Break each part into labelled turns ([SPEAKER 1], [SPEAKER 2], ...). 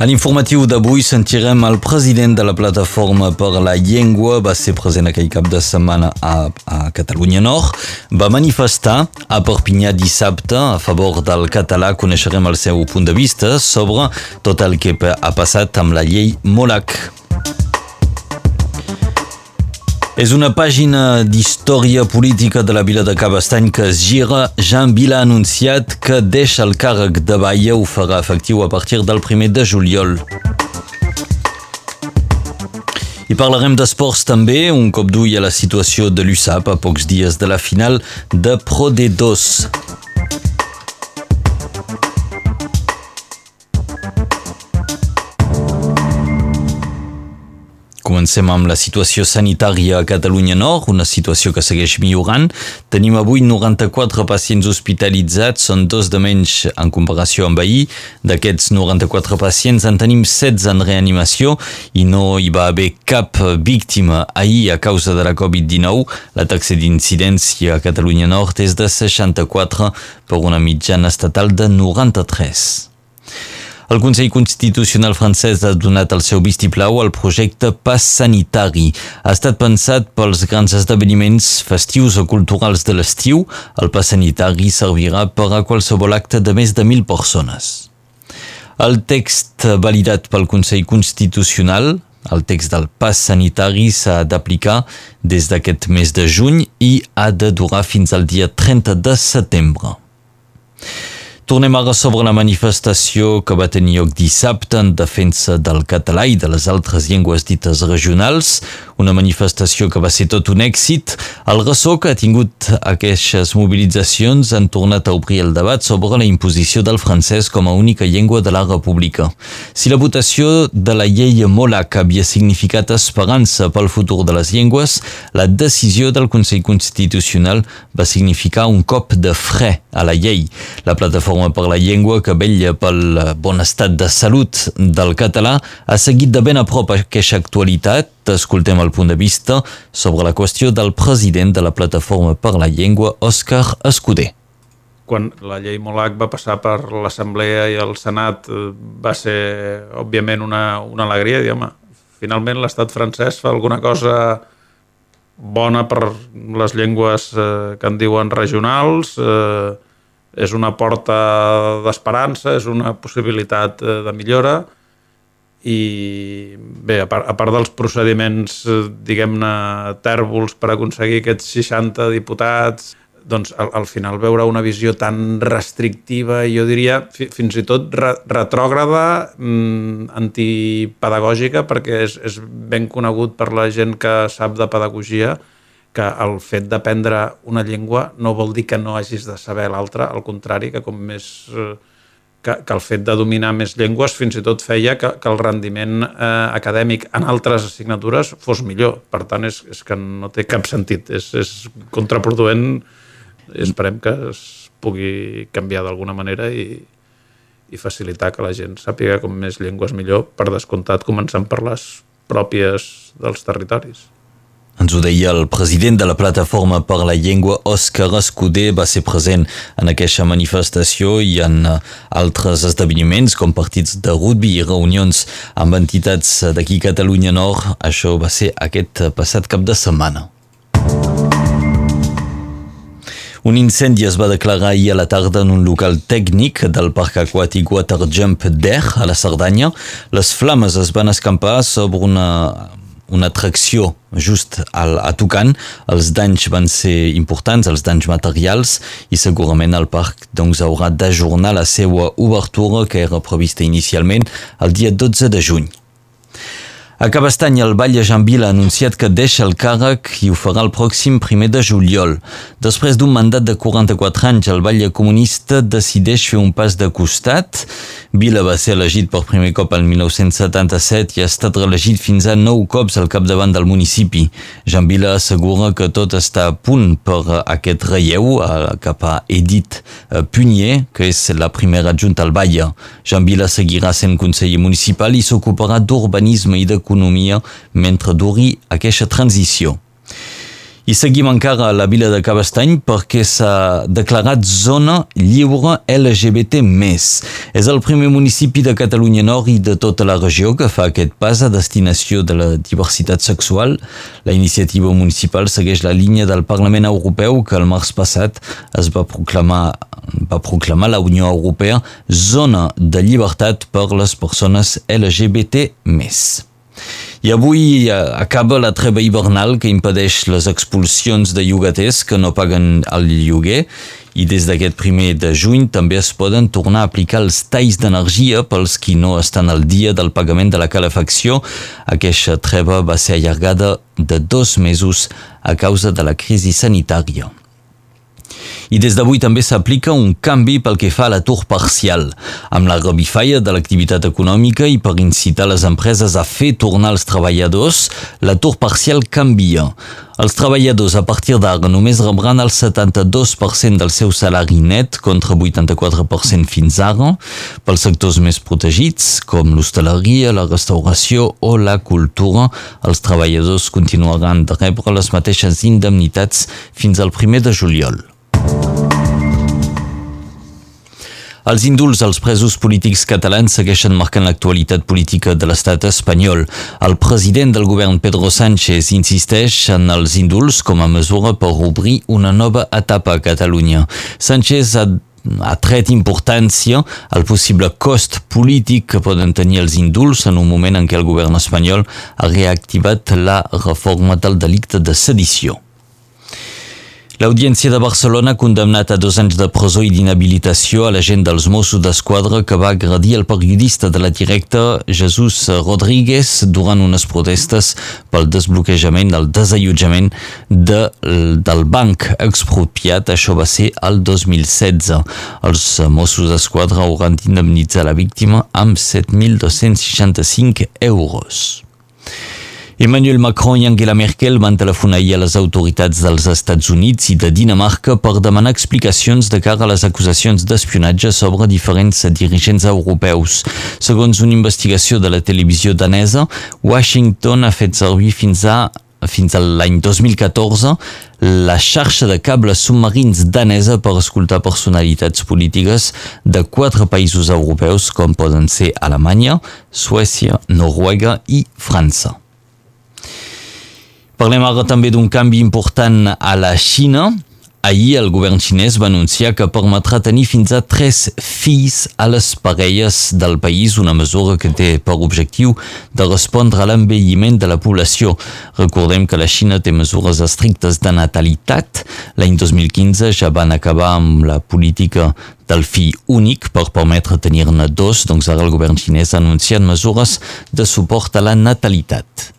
[SPEAKER 1] En informatiu d'avui sentirem el president de la Plataforma per la Llengua, va ser present aquell cap de setmana a, a Catalunya Nord, va manifestar a Perpinyà dissabte a favor del català. Coneixerem el seu punt de vista sobre tot el que ha passat amb la llei Molac. És una pàgina d'història política de la vila de Cabestany que es gira. Jean Vila ha anunciat que deixa el càrrec de Baia, ho farà efectiu a partir del primer de juliol. I parlarem d'esports també, un cop d'ull a la situació de l'USAP a pocs dies de la final de Pro D2. Comencem amb la situació sanitària a Catalunya Nord, una situació que segueix millorant. Tenim avui 94 pacients hospitalitzats, són dos de menys en comparació amb ahir. D'aquests 94 pacients en tenim 16 en reanimació i no hi va haver cap víctima ahir a causa de la Covid-19. La taxa d'incidència a Catalunya Nord és de 64 per una mitjana estatal de 93. El Consell Constitucional francès ha donat el seu vistiplau al projecte Pas Sanitari. Ha estat pensat pels grans esdeveniments festius o culturals de l'estiu. El Pas Sanitari servirà per a qualsevol acte de més de 1.000 persones. El text validat pel Consell Constitucional el text del pas sanitari s'ha d'aplicar des d'aquest mes de juny i ha de durar fins al dia 30 de setembre. Tornem ara sobre la manifestació que va tenir lloc dissabte en defensa del català i de les altres llengües dites regionals, una manifestació que va ser tot un èxit. El ressò que ha tingut aquestes mobilitzacions han tornat a obrir el debat sobre la imposició del francès com a única llengua de la República. Si la votació de la llei Molac havia significat esperança pel futur de les llengües, la decisió del Consell Constitucional va significar un cop de fre a la llei. La plataforma Plataforma per la Llengua que vetlla pel bon estat de salut del català ha seguit de ben a prop aquesta actualitat. Escoltem el punt de vista sobre la qüestió del president de la Plataforma per la Llengua, Òscar Escuder.
[SPEAKER 2] Quan la llei Molac va passar per l'Assemblea i el Senat eh, va ser, òbviament, una, una alegria. Home, finalment l'estat francès fa alguna cosa bona per les llengües eh, que en diuen regionals, eh, és una porta d'esperança, és una possibilitat eh, de millora. I bé, a part, a part dels procediments, eh, diguem-ne, tèrbols per aconseguir aquests 60 diputats, doncs al, al final veure una visió tan restrictiva i jo diria fi, fins i tot re, retrògrada, mmm, antipedagògica, perquè és, és ben conegut per la gent que sap de pedagogia, que el fet d'aprendre una llengua no vol dir que no hagis de saber l'altra, al contrari, que com més... Eh, que, que el fet de dominar més llengües fins i tot feia que, que el rendiment eh, acadèmic en altres assignatures fos millor. Per tant, és, és que no té cap sentit. És, és contraproduent. Esperem que es pugui canviar d'alguna manera i, i facilitar que la gent sàpiga com més llengües millor, per descomptat, començant per les pròpies dels territoris.
[SPEAKER 1] Ens ho deia el president de la Plataforma per la Llengua, Òscar Escuder, va ser present en aquesta manifestació i en eh, altres esdeveniments com partits de rugby i reunions amb entitats d'aquí Catalunya Nord. Això va ser aquest passat cap de setmana. Un incendi es va declarar ahir a la tarda en un local tècnic del Parc Aquàtic Water Jump d'Er, a la Cerdanya. Les flames es van escampar sobre una una atracció just al, a Tucan. Els danys van ser importants, els danys materials, i segurament el parc doncs, haurà d'ajornar la seva obertura que era prevista inicialment el dia 12 de juny. A Cabestany, el Vall de Vila ha anunciat que deixa el càrrec i ho farà el pròxim primer de juliol. Després d'un mandat de 44 anys, el Vall Comunista decideix fer un pas de costat. Vila va ser elegit per primer cop el 1977 i ha estat reelegit fins a nou cops al capdavant del municipi. Jean Vila assegura que tot està a punt per aquest relleu cap a Edith eh, Punier, que és la primera adjunta al Vall. Jean Vila seguirà sent conseller municipal i s'ocuparà d'urbanisme i de economia mentre duri aquesta transició. I seguim encara a la vila de Cabestany perquè s'ha declarat zona lliure LGBT+. És el primer municipi de Catalunya Nord i de tota la regió que fa aquest pas a destinació de la diversitat sexual. La iniciativa municipal segueix la línia del Parlament Europeu que el març passat es va proclamar va proclamar la Unió Europea zona de llibertat per les persones LGBT+. I avui eh, acaba la treva hivernal que impedeix les expulsions de llogaters que no paguen el lloguer i des d'aquest primer de juny també es poden tornar a aplicar els talls d'energia pels qui no estan al dia del pagament de la calefacció. Aquesta treva va ser allargada de dos mesos a causa de la crisi sanitària. I des d'avui també s'aplica un canvi pel que fa a l'atur parcial. Amb la revifaia de l'activitat econòmica i per incitar les empreses a fer tornar els treballadors, l'atur parcial canvia. Els treballadors a partir d'ara només rebran el 72% del seu salari net contra 84% fins ara. Pels sectors més protegits, com l'hostaleria, la restauració o la cultura, els treballadors continuaran de rebre les mateixes indemnitats fins al primer de juliol. Els indults als presos polítics catalans segueixen marcant l'actualitat política de l'estat espanyol. El president del govern, Pedro Sánchez, insisteix en els indults com a mesura per obrir una nova etapa a Catalunya. Sánchez ha ha tret importància al possible cost polític que poden tenir els indults en un moment en què el govern espanyol ha reactivat la reforma del delicte de sedició. L'Audiència de Barcelona ha condemnat a dos anys de presó i d'inhabilitació a l'agent dels Mossos d'Esquadra que va agredir el periodista de la directa Jesús Rodríguez durant unes protestes pel desbloquejament, el desallotjament de, del banc expropiat. Això va ser el 2016. Els Mossos d'Esquadra hauran d'indemnitzar la víctima amb 7.265 euros. Emmanuel Macron i Angela Merkel van telefonar ahir a les autoritats dels Estats Units i de Dinamarca per demanar explicacions de cara a les acusacions d'espionatge sobre diferents dirigents europeus. Segons una investigació de la televisió danesa, Washington ha fet servir fins a fins a l'any 2014 la xarxa de cables submarins danesa per escoltar personalitats polítiques de quatre països europeus com poden ser Alemanya, Suècia, Noruega i França. Parlem ara també d'un canvi important a la Xina. Ahir el govern xinès va anunciar que permetrà tenir fins a tres fills a les parelles del país, una mesura que té per objectiu de respondre a l'envelliment de la població. Recordem que la Xina té mesures estrictes de natalitat. L'any 2015 ja van acabar amb la política del fill únic per permetre tenir-ne dos, doncs ara el govern xinès ha anunciat mesures de suport a la natalitat.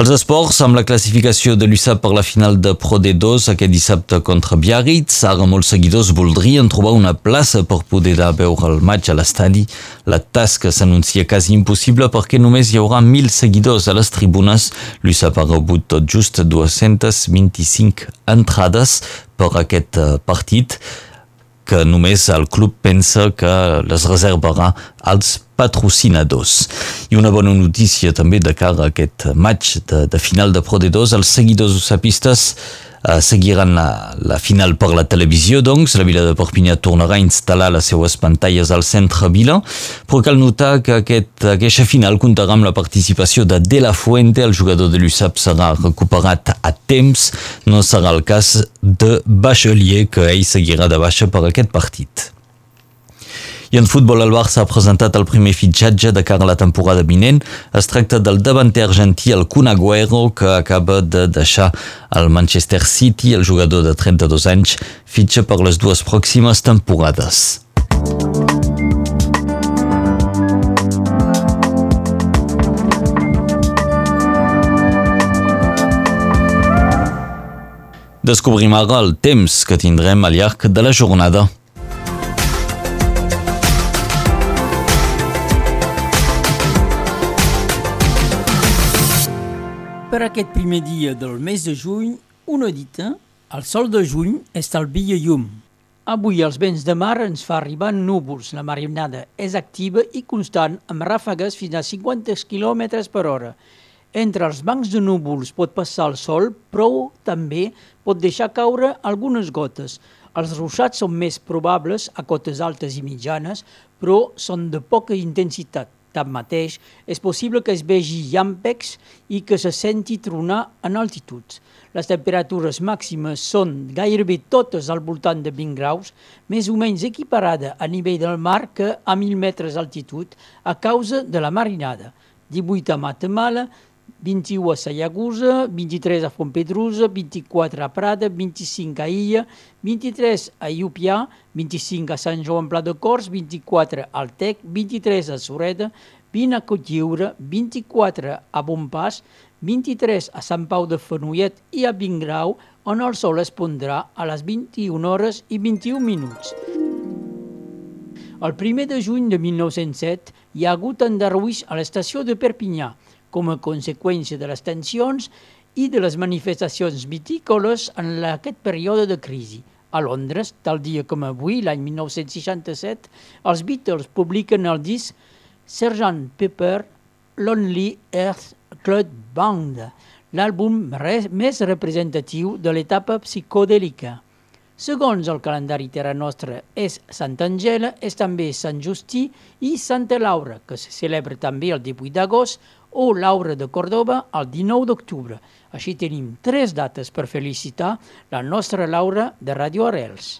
[SPEAKER 1] Els esports, amb la classificació de l'USAP per la final de Pro D2 aquest dissabte contra Biarritz, ara molts seguidors voldrien trobar una plaça per poder veure el maig a l'estadi. La tasca s'anuncia quasi impossible perquè només hi haurà 1.000 seguidors a les tribunes. L'USAP ha rebut tot just 225 entrades per aquest eh, partit que només el club pensa que les reservarà als patrocinadors. I una bona notícia també de cara a aquest match de, de final de Pro D2, els seguidors usapistes eh, seguiran la, la final per la televisió, doncs. La vila de Perpinyà tornarà a instal·lar les seues pantalles al centre vila, però cal notar que aquest, aquesta final comptarà amb la participació de De La Fuente, el jugador de l'USAP serà recuperat a temps, no serà el cas de Bachelier, que ell seguirà de baixa per aquest partit. I en futbol el Barça ha presentat el primer fitxatge de cara a la temporada vinent. Es tracta del davanter argentí, el Kun Agüero, que acaba de deixar el Manchester City. El jugador de 32 anys fitxa per les dues pròximes temporades. Descobrim ara el temps que tindrem al llarg de la jornada.
[SPEAKER 3] Per aquest primer dia del mes de juny, una dita, el sol de juny estalvia llum. Avui els vents de mar ens fa arribar núvols. La marinada és activa i constant amb ràfegues fins a 50 km per hora. Entre els bancs de núvols pot passar el sol, però també pot deixar caure algunes gotes. Els ruixats són més probables a cotes altes i mitjanes, però són de poca intensitat. Tanmateix, és possible que es vegi llampecs i que se senti tronar en altituds. Les temperatures màximes són gairebé totes al voltant de 20 graus, més o menys equiparada a nivell del mar que a 1.000 metres d'altitud a causa de la marinada. 18 a Matamala, 21 a Sayagusa, 23 a Fontpedrusa, 24 a Prada, 25 a Illa, 23 a Iupià, 25 a Sant Joan Pla de Cors, 24 al Tec, 23 a Sureda, 20 a Cotlliure, 24 a Bonpas, 23 a Sant Pau de Fenollet i a Vingrau, on el sol es pondrà a les 21 hores i 21 minuts. El 1 de juny de 1907 hi ha hagut endarruix a l'estació de Perpinyà, com a conseqüència de les tensions i de les manifestacions vitícoles en aquest període de crisi. A Londres, tal dia com avui, l'any 1967, els Beatles publiquen el disc Sgt. Pepper Lonely Earth Club Band, l'àlbum més representatiu de l'etapa psicodèlica. Segons el calendari terra nostra, és Sant Angela, és també Sant Justí i Santa Laura, que se celebra també el 18 d'agost, o Laura de Córdoba el 19 d'octubre. Així tenim tres dates per felicitar la nostra Laura de Radio Arrels.